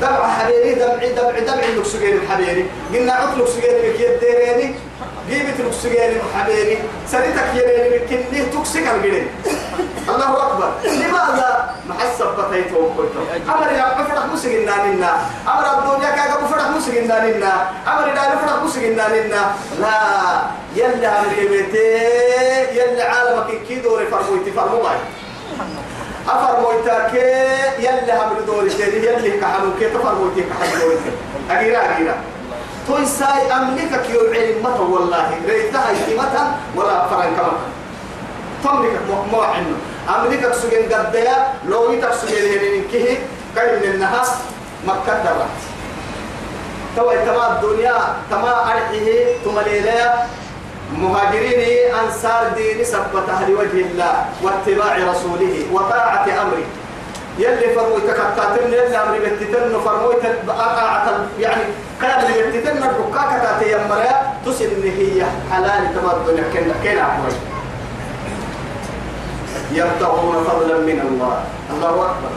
دمع حبيري دمع دمع دمع لكسجين حبيري قلنا عط لكسجين بك يديريني جيبت لكسجين حبيري سريتك يريني بك اللي تكسك الجرين الله أكبر. لماذا؟ محسب بتيته وقلته أمر يا بفرح مسجنا لنا أمر الدنيا كاك بفرح مسجنا لنا أمر لا بفرح مسجنا لنا لا يلا أمر يبتي يلا عالمك كيدو رفرمويتي فرموماي أفرمويتك يلا أمر دوري تاني يلا كحلو كي تفرمويتي كحلو أجيرا أجيرا توي ساي أملكك يوعي متى والله. ريتها متى ولا فرن كمان. تملكك مو عنه أمريكا سجن قديا لو يتك سجن هنين كه كاي من النهار مكة درت تو تما الدنيا تما أرحيه تمليلة مهاجرين أنصار دين سبته لوجه الله واتباع رسوله وطاعة أمره. يلي فرموي تكتاتن يلي أمري بتتن فرموي أقاعة يعني كان اللي بتتن الركاكة تاتي يمريا تسن هي حلال تما الدنيا كنا كنا أحوي يبتغون فضلا من الله. الله أكبر.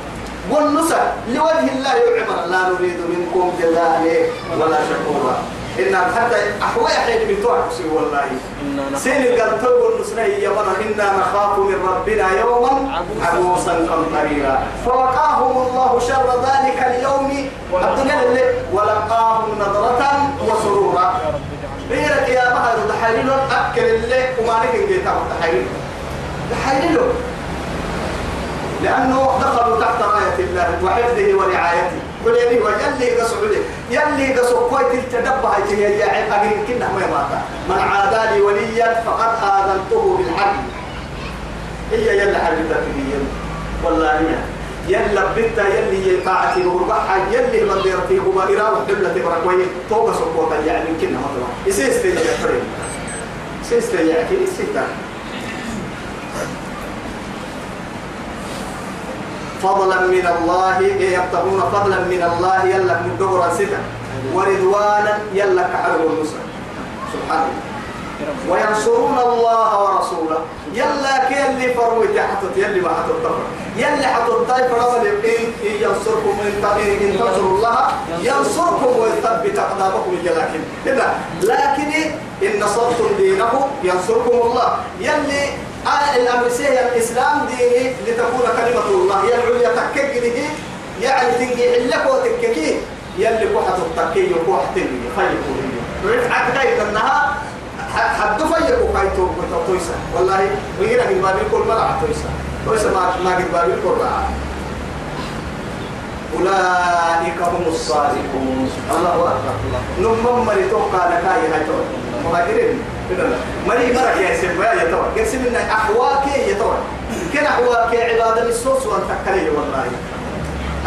والنصر لوجه الله يعمر. لا نريد منكم جزاء ولا شكورا. إن حتى أحوى حين بتوعك والله سين القلتو والنصر هي مرة إنا نخاف من ربنا يوما عبوسا قمطريرا فوقاهم الله شر ذلك اليوم. الدنيا اللي ولقاهم نظرة وسرورا. غيرك يا مهر تحليل أكل اللي وما نكن جيتا تحليل تحلله لأنه دخلوا تحت راية الله وحفظه ورعايته. وليني ويلي قصوا لي يلي قصوا كويت التدبع يا عين أقرين كنا ما يماتا من عادى لي وليا فقد آذنته بالحق. هي يلا حبيبتك هي والله يا يلا بنتا يلي طاعتي وربحها يلي من ديرتي وبائرة وحبلة بركوية. توقع سقوطا يعني كنا مطلع يسيستي يا فريم سيستي يا كي سيستي فضلا من الله يبتغون فضلا من الله يلا من دبر ستا ورضوانا يلا كحرب النصر سبحان الله وينصرون الله ورسوله. يلا كيلي فروي تحت يلي ما حط الطفر يلي حط الطيف رمل إن ينصركم إن إن تنصروا الله ينصركم ويثبت أقدامكم لكن لكن إن نصرتم دينه ينصركم الله. يلي الأمر سيه الإسلام ديني لتكون كلمة الله. هي العليا تككنه يعني تنجي علك وتككيه يلي كوحة التكي وكوحة تنجي خيكو رفعت كيف أنها حد فيكو كيتو تويسا. والله ويجينا في بابي كل مرة تويسا. تويسا ما ما قد بابي أولئك هم الصادقون. الله أكبر. نمم مريتوقع لك يا هاي مهاجرين مري مرك يا سبا يا توا قسم لنا أحواك يا توا كن أحواك عبادة الصوص وأنت كلي والله.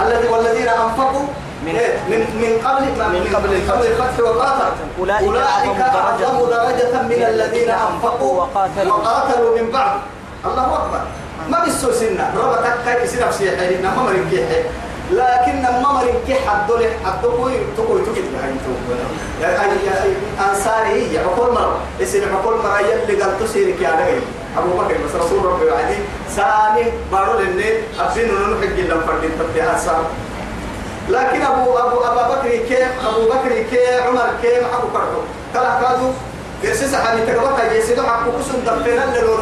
الذي والذين أنفقوا من من من قبل من قبل قبل الفتح. وقاتل. أولئك أولئك أعظم درجة من الذين أنفقوا وقاتلوا. وقاتلوا من بعد. الله أكبر. ما بيسو سنة ربطك كي سنة بسيحة إنما مرين كيحة لكن ما مرين كي حدولي حدوكوي تقوي تقوي تقوي أنصاري يعقول مرة. يصير يعقول مرة يلي قال تسيرك يا رجل أبو بكر بس رسول ربي وعدي. ثاني بارو لني أبين ونحق لهم فردين تبتي أنصار لكن أبو أبو أبو بكر كي أبو بكر كي عمر كي أبو كرتو كلا كادو يرسس حالي تقوى يسيدو حقو كسن دفنا للور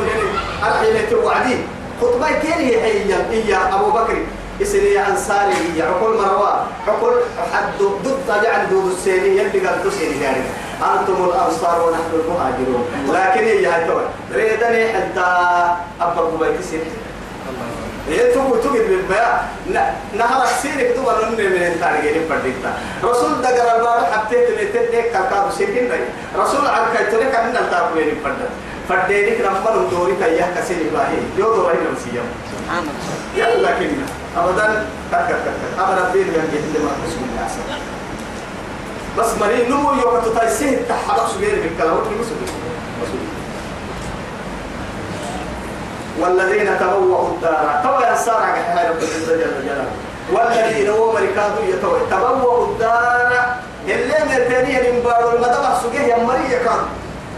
الحين توعدي خطبة كيري هي هي أبو بكر. إسري أنصاري هي عقول مروا. عقول حد ضد يعني دود السيري يلي قال تسيري يعني. أنتم الأنصار ونحن المهاجرون. لكن هي هاي توي ريدني حتى بيت سيري هي تقول تقول بالبيع نهار سيرك تبغى نمني من التارجين بديتا رسول دقر البار حبتي تلتين ديك كاكا سيركين رأي رسول عن كيتولي كان التارجين بدت فدينك نمبر دوري كيا كسيري باهي يو دوري الله. يلا كنا. أبدا كك كك أبدا بين من جهل ما بسم الله. بس مري نمو يوم تتايسيه تحرق سجير بالكلام وتلمسه والذين تبوأوا الدار. تبوا ينصار على حي رب العزة جل جلاله والذين هو مركاتو يتوى تبوأوا الدار. اللي مرتنيه من بارو المدبع سجيه يا مريا كان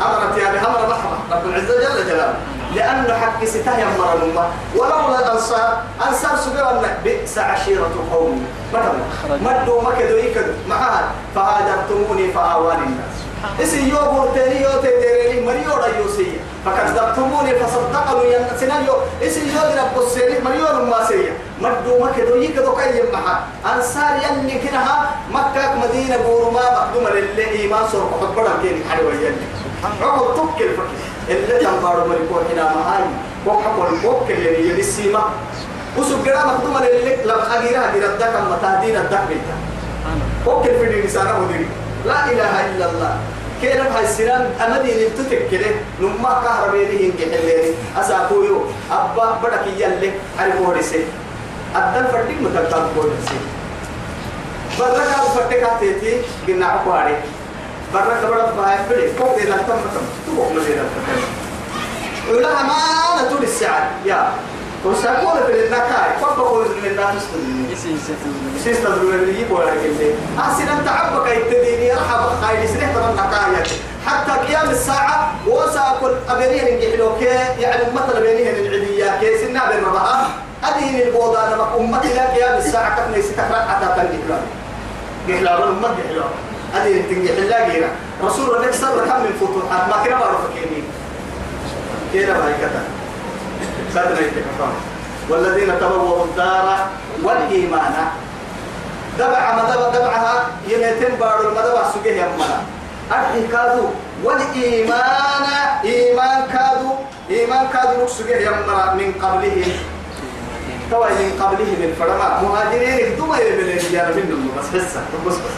أمرت يعني أمر رحمة رب العزة جل جلاله. لأنه حق ستاه يمر الأمة ولولا الأنصار أنصار سبوا بئس عشيرة قومي مثلا مدوا مكدوا يكدوا معها فهاجرتموني فآواني الناس. إسي يو بورتيني يو تيديريني مريو ريوسي فكذبتموني فصدقوا ين سيناريو. إسي يو رب السيري مريو الماسية مدو مكدو يكدو كي محا أنصار يلي كنها مكة مدينة بورما مقدومة للي إيمان سور قد بڑا كيني حلوة يلي. عقب تبكي الفكر اللي تنبارو مريكو حنا مهاي وحقو الوكل يلي يلي السيما وسوق قرا مقدومة للي لم أغيرها غير الدك المتهدين الدك بيتا. وكل في لسانه ودي لا إله إلا الله. كيف هاي السنان أمدي نبتتك كده. نما كهربيني هنك حليني. أساكويو. أبا بدك يلي. عرفوا رسي أدن فردك متلتان كورسي برك أبو فردك هاتيتي. قلنا عقواري برك برك باي بدي فوق دي لنتم متم تبوك مدينة لنتم ولا ما أنا طول الساعة. يا. وسأقول في النكاي فبقول من الناس سيستر اللي يجيبوا لك اللي أحسن أنت عبك يتديني أرحب خايل سنة ترى النكاية حتى قيام الساعة وسأقول أبنيه نجحلوك يعني مثلا بينيه العليا كي. سنة بين ربها أدين البوضة. أنا أمتي لا قيام الساعة. كفني ستكرر حتى تنجح جحلا الأمة جحلا تنجح الله جينا رسول الله صلى كم من فتوحات. ما كنا بعرف كيني. كنا ما يكتب سادنا يتكفون والذين تبوأوا الدار والإيمان. دبع ما دبع دبعها يمتن بارو المدبع سجيه يمنا أرحي كادو. والإيمان. إيمان كادو. إيمان كادو سجيه يمنا من قبله. توا من قبله من فرما. مهاجرين دوما يبلين يا منهم بس حسة بس بس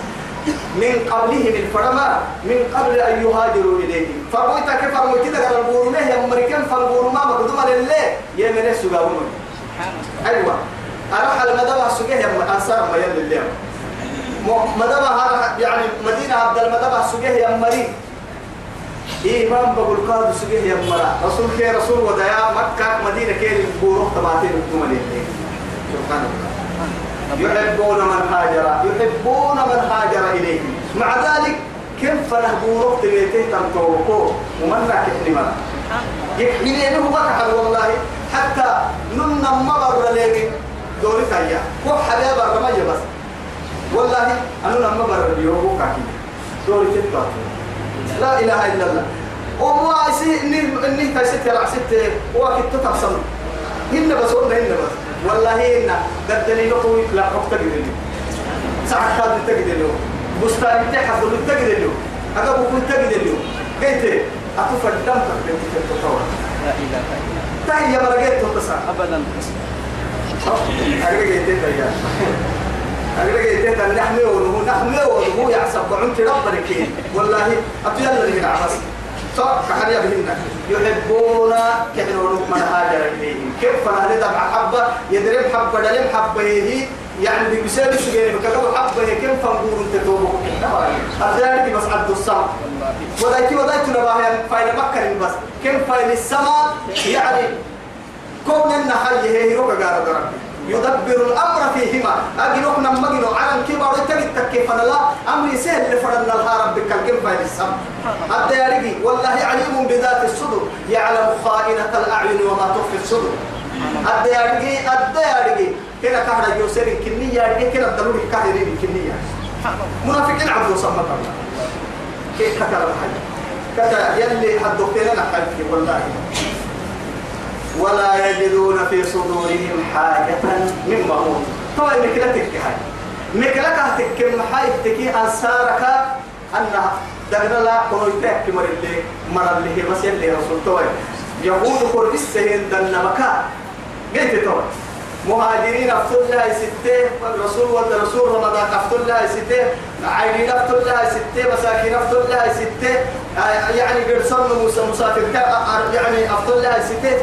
من قبله من فرما من قبل أن يهاجروا إليه. فرمويتا كيف فرمويتا قال البورو يا أمريكان فالبورو ما مقدوما لله يا من السجاون أيوة. أروح على مدبع السجيه يا أنصار ما يلي اليوم مدبع يعني مدينة عبد المدبع السجيه يا مريض إمام بقول قاد سجيه يا مرا. رسول كي رسول ودايا مكة مدينة كي البورو تبعتين الدوما لله سبحان الله. يحبون من هاجر يحبون من هاجر إليه مع ذلك كيف فنهبوا وقت بيته تنطوقوا ومن كحني مرة. يحملينه بكحل والله. حتى نمنا مبر ليه دوري تايا. وحبيب الرمية بس. والله أنا لما مبر اليوم كاكي دوري تتبع لا إله إلا الله. ومو عايزين إني إني تايست يلع ست واكد تتبصم هن بس ولا هن بس. والله إن قدني نقوي لا حق تقدر ساعة كاد له بستان تحب له أجا تقدر له قلت أتوفى الدم تقدر تتطور لا إله إلا الله. تهي ما لقيت تتصل أبدا. أقول قلت يا قلت أن نحمي ونهو نحمي ونهو يعصب عنك ربك والله أبيض اللي هنا كحريا بهن يحبون كحنون من هاجر إليهم. كيف فنهل دمع حبة؟ يدرب حبة دلم حبة. هي يعني بيسال سجين بكتب حبة. هي كيف فنقول أنت توبة؟ أذلك بس عبد الصمد. وذاك وذاك نباه فايل مكة بس. كيف فايل السماء؟ يعني كون النحي هي روك قال ربي يدبر الأمر فيهما. أجنوك نمجنو على الكبار تجد كيف لا أمر سهل لفرن لها ربك. الكم فايل السماء حتى يرقي والله عليم بذات الصدور. يعلم خائنة الأعين وما تخفي الصدور. أدى يرقي أدى يرقي كنا كهر يوسر كنية يرقي كنا الضروري كهرين كنية منافقين عبدو صمت الله. كيف كتر الحاجة كتر يلي حدوكتين أنا حلفي والله. ولا يجدون في صدورهم حاجة مما أوتوا طبعا مكلتك هاي مكلتك كم حايف تكي أنصارك أنها دغنا لا كونو يتك مر اللي مر اللي هي بس اللي رسول. توي يهود كل السهين دنا مكا قلت توي مهاجرين أفتل لها ستة الرسول والرسول رمضان أفتل لها ستة عينين أفتل لها ستة مساكين أفتل لها ستة. يعني قرصن مسافر يعني أفتل لها ستة.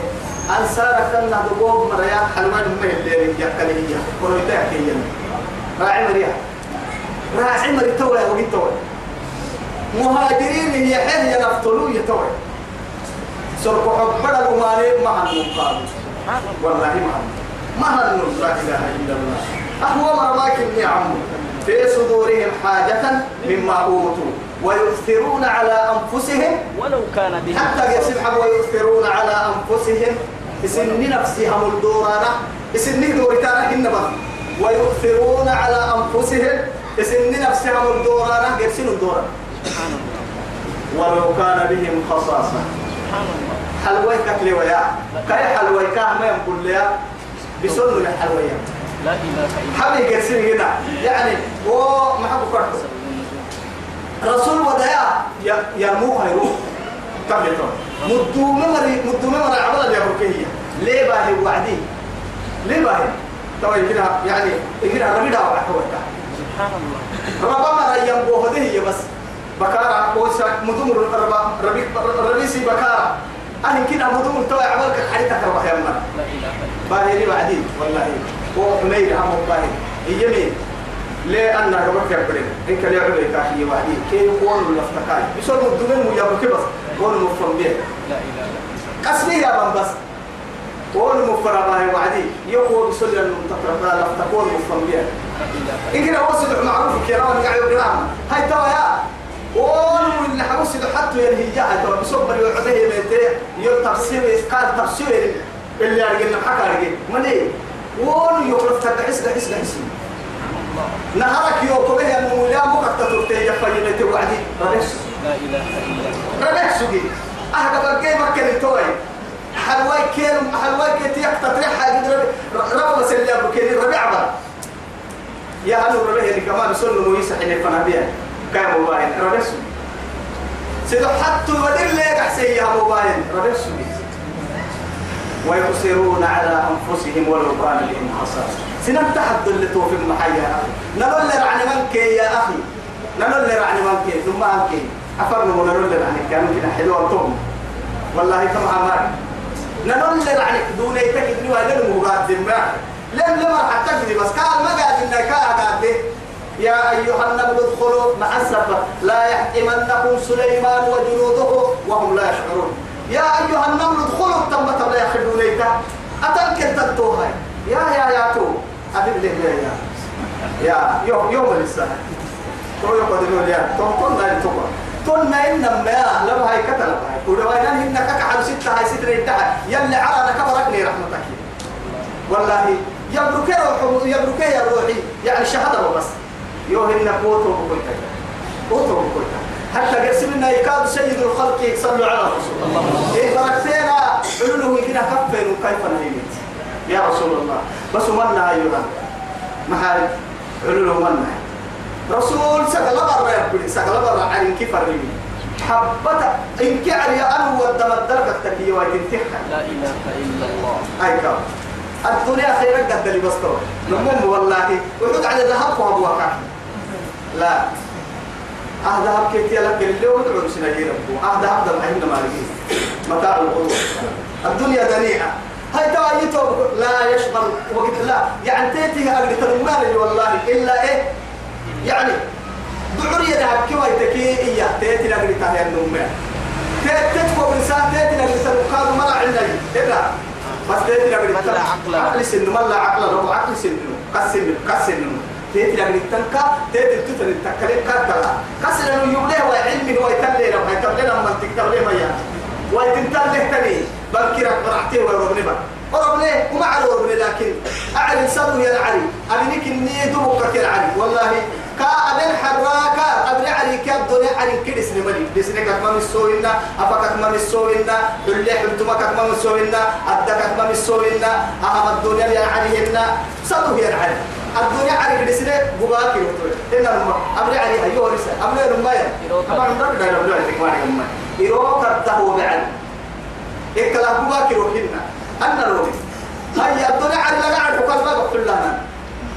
أنصار كنا دبوب مريا حلوان هم اللي يأكل هي كل يتأكل هي راعي مريا. راعي مريا توي وقت توي. مهاجرين هي حين ينفتلوا يتوي سرق حبنا الأماني ما هنم قالوا والله هنم ما هنم لا إله إلا الله. أهو مرماك يا عمو. في صدورهم حاجة مما أوتوا. ويؤثرون على أنفسهم. ولو كان بهم. حتى يسمع ويؤثرون على أنفسهم. إسن نفسهم الدورانة إسن دورتانا هنبا ويؤثرون على أنفسهم. إسن نفسهم الدورانة يرسل الدورانة سبحان الله ولو كان بهم خصاصة. سبحان الله حلويك كلي ويا كاي حلويك ما يقول لي بسنة الحلوية لا إله إلا حبي يرسل هنا؟ يعني هو ما كرهه رسول ودايا يرموها يروح كم يتون مدو ممري مدو ممري عبلا يا بركيه ليه باهي وعدي ليه باهي تو يمكن يعني يمكن ربي دعوة حوالك سبحان الله. ربما ريان بوهده هي بس. بكارا بوسا مدوم ربا ربي ربي سي بكارا أنا كده مدوم تو عملك حريتك ربح يا إلا باهي لي بعدي والله. هو حمير هم باهي يمين ليه أنا قبل كبرين إن كان يعمل كاهي وعدي؟ كي يقول الافتكار يصير مدوم ويا بكبس قول مفهم بيه. لا إله إلا قسمي يا بن بس. قول مفرا باهي وعدي. يقول بسول المنتقر لا تقول مفهم بيه. لا إله إن كده وصل معروف كلام قاعد يقرأ هاي توا يا. قول اللي حوصل حتى ينهي توا بسوب اللي يعطيه بيته يو تفسير قال تفسير. اللي أرجع حكى أرجع مني قول يقرأ تحس لحس لحس نهارك يو كبه المولى مكتب ترتي يفعل توعدي ربس لا إله إلا الله. ربس سجي أهدى بقى مكان توي حلواي كيلو حلواي كتير تطريح حاجة ربع بس اللي أبو كيلو ربع بقى يا هلو ربع اللي كمان سنو مويسة حين الفنابيا كان موبايل؟ ربس سيدو حتى بدل لي أحسن يا موبايل. ربس ويقصرون على أنفسهم ولو كان بهم خصاصة سنن تحد اللي توفي محيا نقول لي رعني منك يا أخي؟ نقول لي رعني منك ثم أنك أفرنا ونقول لي رعني كانوا كده حلوة توم والله كم عمار نقول لي رعني دون يتكد نوا لن مقدم ما لم لما حتى تجري بس قال ما قاعد إنك قاعد. يا أيها النبي ادخلوا مع السفر. لا يحطمنكم سليمان وجنوده وهم لا يشعرون. يا أيها النمل ادخلوا التمة لا يخلون ليك أتنكر تنتوها يا يا يا تو. أبي ليه يا يا. يا يوم يوم السنة تو قدروا يا. تو تو لا تقوى تو ناين نما لو هاي كتل ودواينا هن كك حد ستة هاي ستة يدها يلي على كبرك رحمتك. والله يبرك روح يبرك يا روحي. يعني شهادة بس. يوهن قوته بكل قوته بكل حتى قسمنا يكاد سيد الخلق يصلوا على رسول الله. إيه بركتنا علوله كده كفين وكيف نهيمت يا رسول الله. بس منا أيها. محارب علوله منا. رسول سقل برا يقول سقل برا عن كيف الرمي حبت إن كعلي أنا ودم الدرجة التكية وتنتحها لا إله إلا الله. أي كم الدنيا خيرك قد اللي نمم والله. وحد على ذهب وهو لا. أهدى هب كيتي لك اللي ودعو سنة ربو أهدى هب دم عندنا ما لقيه متاع الدنيا دنيئة هاي يتوب لا يشغل وقت لا. يعني تيتي أقدر تنمال والله إلا إيه؟ يعني دعوري يدهب كوا يتكي إياه. تيتي أقدر تهيئ النمال تتكو إنسان تيتي أقدر تنقاد مرا عندنا إلا بس ملا عقل. عقل سن ملا عقل لو عقل سن قسم قسم. تيتي لك التنكا تيتي تتر التكلم كتلا كسر إنه يبليه وعلمي هو يتلي لو هيتلي لما تكتب ليه ميا ويتنتل له تاني بلكي رك برعتي وربني بقى وربني وما على وربني لكن أعلن صدو يا العلي. أبنك إني دبك يا العلي. والله كا أبن حراكا أبن علي كاب دنيا علي كدس نملي بسنك ما مسوينا أفكك ما مسوينا اللي حلتمك ما مسوينا أدكك ما مسوينا أهم الدنيا يا علي هنا. صدو يا العلي. الدنيا على كده سنة بقاك يروتو إن الماء أبري علي أيوه رسالة. أبري الماء أما عندك ده أبري عليك ما عليك الماء يروك التهو بعد. إكلا بقاك يروحنا أنا روحي. هيا الدنيا على لا قاعد وقال ما بقول لنا.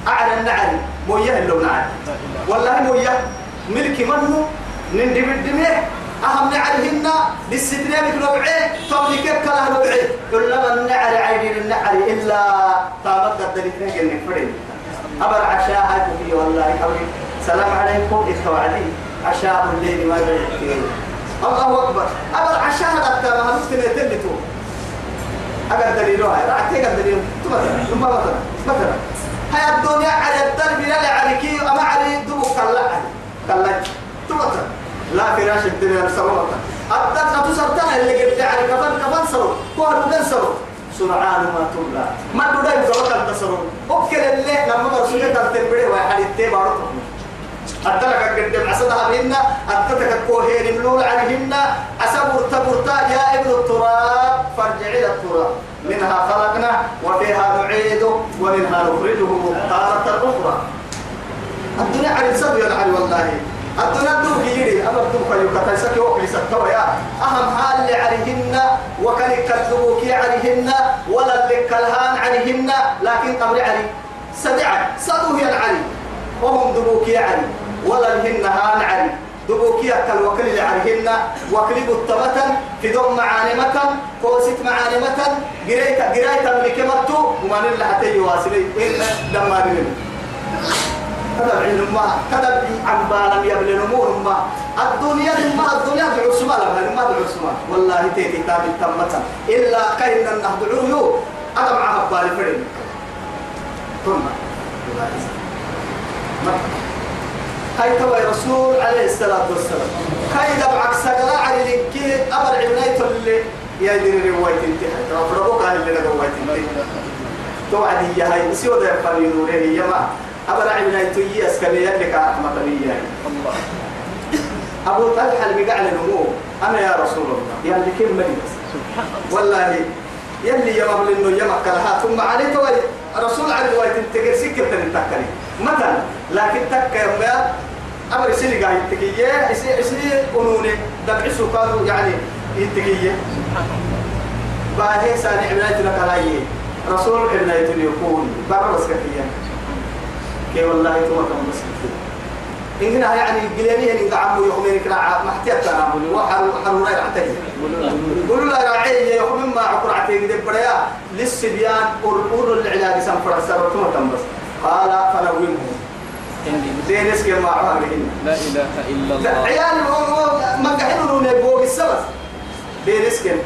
أعلى النعل مويه اللي نعل. والله مويه. ملكي منه. نندي بالدمية أهم نعلهن للستنين بنوعين طب كيف كلا نوعين كلما النعل عينين النعل إلا. طابت الدليل. نجن فرين أبر عشاء هاي في والله أبري سلام عليكم إخواني. عشاء الليل ما يبقى الله أكبر. أبر عشاء هذا ما نستنى تلتو أقدر دليلها رأيت أقدر دليل. مثلا ثم مثلا مثلا هاي الدنيا على الدرب لا عليكي أما علي دبو كلا كلا مثلا لا يعني سرورة أدت أتسرتنا اللي قلت يعني كفن كفن سرور. كوهر مدن سرور. سرعان ما تبلا ما تبلا يبقى وكال تسرور. أكل اللي لما برسولة تنتبه ويحد التيب عرضه أدلك قدم عسدها بهن أدتك الكوهين ملول عليهن أسبر تبرتا يا ابن التراب فارجع إلى التراب. منها خلقنا وفيها نعيد ومنها نخرجه تارة أخرى. الدنيا على علي والله. الدنيا دوك يجري أما دوك يكتا يسكي وكلي ستوى يا. أهم حال اللي عليهن وكان يكذبوك عليهن ولا اللي كالهان عليهن لكن قبل علي. سدعا سدوه يا علي. وهم دبوك علي. ولا الهن هان علي. دبوك يكل وكل اللي عليهن وكلب التمتن في دم معانمة كوسيت معانمة قريتا قريتا من كمتو وما نلا حتى يواصلي إلا لما نلم كذا بعين ما كذا عن بالم يبل نمور ما. الدنيا ما الدنيا بعصمة لها ما بعصمة والله تيتي تاب التمتن إلا كأن النهض عيو. أنا معها بالي فرين ثم. هاي تبع رسول عليه الصلاة والسلام؟ هاي دبعك سجلا على لينكي أمر عناية اللي يا دير رواية انتهى. ترى كان اللي رواية انتهى. توعد هي هاي ده يفعل نوره هي ما. أمر عناية تيجي أسكنية لك الله الله أبو طلحة اللي قاعد نمو أنا يا رسول الله. يا اللي كم الله والله يلي يا مبل إنه يا مكلها ثم عليه توي رسول عليه وايد تنتقل سكة تنتقلي مثلا لكن تك يا أمر سني قاعد يتقيه يصير يصير قانوني دبعسوا قالوا يعني يتقيه باهي ساني عناية لك عليه رسول عناية يكون برا بس كفيا كي والله توكل بس إن هنا يعني قليني إن قعموا يومين كنا محتاج أنا. وحر وحر ولا يعتني يقولوا لا راعي يوم ما عقر عتيق دبريا للسبيان أور العلاج سنفر سرتم تنبس قال فنومه عندي دينس كما عمرهن لا إله إلا لا الله. عيال ما قاعدين نبوغ السبس دينس كم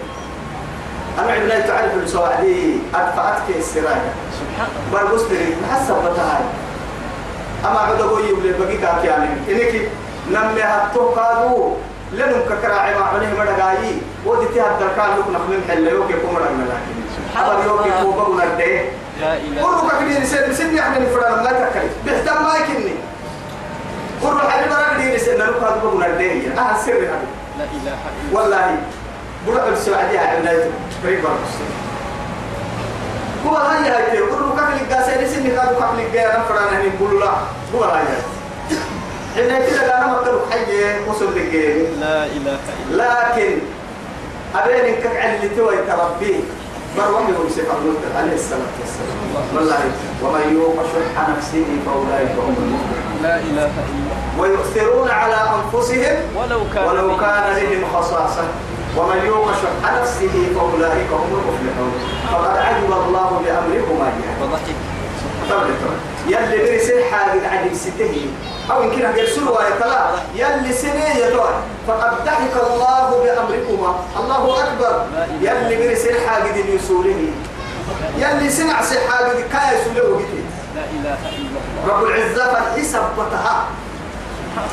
أنا عندنا تعرف السواعدي أدفعتك السرايا سبحان الله. بربوس بري محسب بتاعي أما عدو بوي ولا بقي كاك يعني. إنك نمي هتو قادو لنم ككراعي ما عليه مدقاي ودي تهد دركان لك نخمم حل يوكي كوم رغم لكن. أبا يوكي كوم بقنا لا إله قروا كبير سن سن يعني فرنا ما تكلي بيحتم ما يكني. قروا حبيب رجلي سن لك هذا بقنا الديه أه سر هذا لا والله بروح السعودية عندنا. بريك برقص هو هاي هاي تي قرر كفل الجاسة لسه نكاد كفل الجاي أنا فرانا هني بقول لا هو هاي هاي إن كده أنا مكتوب حي وصل الجاي لا إله إلا لكن أبين إنك اللي توي تربيه مروح يقول سيف الله عليه الصلاة والسلام والله ومن يوق شح نفسه فأولئك هم المفلحون لا إله إلا ويؤثرون على أنفسهم ولو كان ولو كان لهم خصاصة ومن يوق شح نفسه فأولئك هم المفلحون. فقد عجب الله بأمركما طبعا. يلي بري سن حاجة عجب ستة أو يمكن أن يرسلوا يطلع يلي سنة يطلع فقد ضحك الله بأمركما الله أكبر. يلي بري سن حاجة يسوله. يلي سمع سن حاجة كاي الله رب العزة فالحسب بتها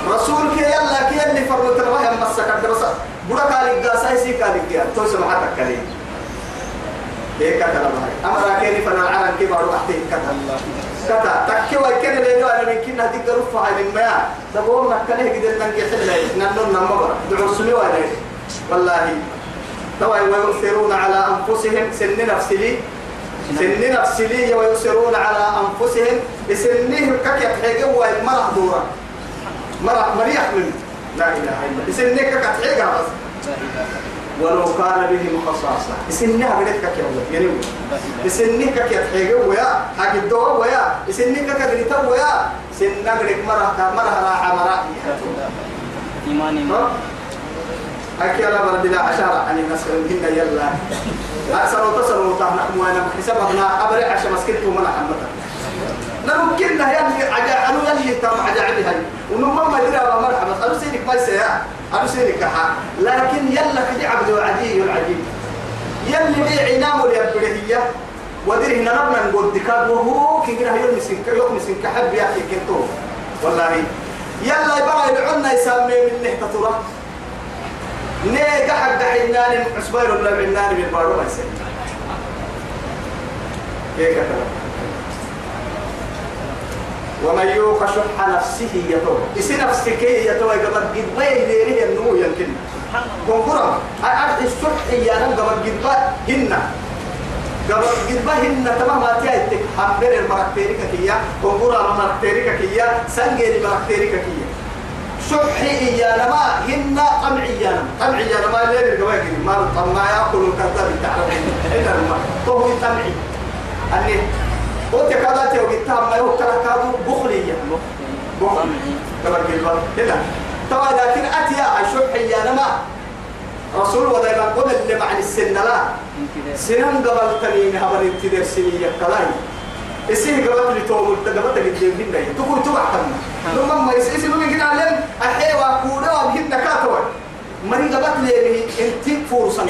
رسولك يلا كي اللي فرمت الوحي مسك الدراسة بڑا قال قاسا سي قال كي تو سمعتك كلي هيك كتر هاي. أمر كيني فن العالم كي بارو احتي كتر الله كتا تكي وكن اللي دو أنا يمكن هدي قرف هاي من ما تقول نكله قدر ننجح لي. ننن نمبر دعو سمي ولا والله. توا ويؤثرون على أنفسهم. سن نفسي لي. سن نفسي لي ويؤثرون على أنفسهم. سنه كك يحيقوا مرح دورا مرح مريح من لا إله إلا الله. سنك كتحيقها بس. إله إلا ولو كان بهم خصاصة. سنها بدك كك يا ينوي الله سنك كك يحيقوا ويا. حق الدوا ويا. سنك كك ريتوا ويا. سنك بدك مرح مرح راح مرح لا إله إيماني. ما أكي أنا برد لا عشرة. الناس هنا يلا. أكثر وتصل وطهنا وأنا حسابنا أبرع عشان مسكت ومنع حمتها نمكننا يلي عجا أنو يلي تام عجا عندي هاي ونمم ما يدري أبا مرحبا أنا سينك حا لكن يلا كدي عبد العدي العجيب. يلي بي عنام ودير هنا نبنا نقول دكاد وهو كي كده يوم مسك يوم مسك حب يا أخي كنتو. والله. يلا يبغى يدعونا يسمي من نحتة ترى. نيجا حق حنان عسبير ولا عنان بالبارو ما يصير هيك كلام ومن يوق شح نفسه يتوب. إسي نفسك يتوب؟ قبل قد ما يديره النمو يمكن أعرف الشح يا نم قبل قد ما هن. قبل قد ما هن تمام ما تيجي حمبر المركتيريكا كيا. كونكورا المركتيريكا كيا. سنجري المركتيريكا كيا. شحي يا نما هن طمعي يا نما طمعي يا نما لين الجواكي ما. طمع يأكل الكذاب تعرفين. إلا ما هو طمعي. أني قلت كذا تيجي تام ما يوكل كذا بخلية. بخل كما قلت هنا طبعا لكن أتي شحي يا نما. رسول ودائما قل اللي مع السن لا. سنن قبل تنين هبر انتدر سنية كلاي إسيه قبل لتوم قبل تقدم هنا. تقول تبع كم لما ما يسيس لما يجي علم أحيوا كودا وبهن كاتوا مري قبل لي انت فرصة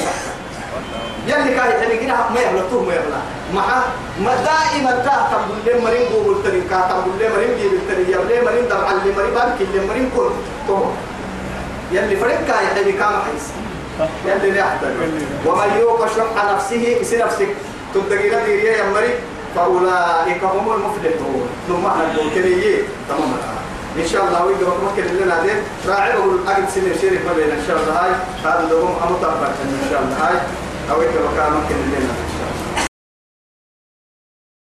يلي كاي تاني كنا ما تو ما يبلا مع ما دائما كاتم بقول مرين قول تري كاتم بقول مرين جيب تري يبلا مرين دم على مرين بان كل مرين كل. تو يلي فرق كاي تاني كام حيس؟ يلي لا شح نفسه يا مري تمام. إن شاء الله سنة ما بين إن شاء الله هاي. هذا لهم أمطر إن شاء الله هاي. أو يجب ممكن لنا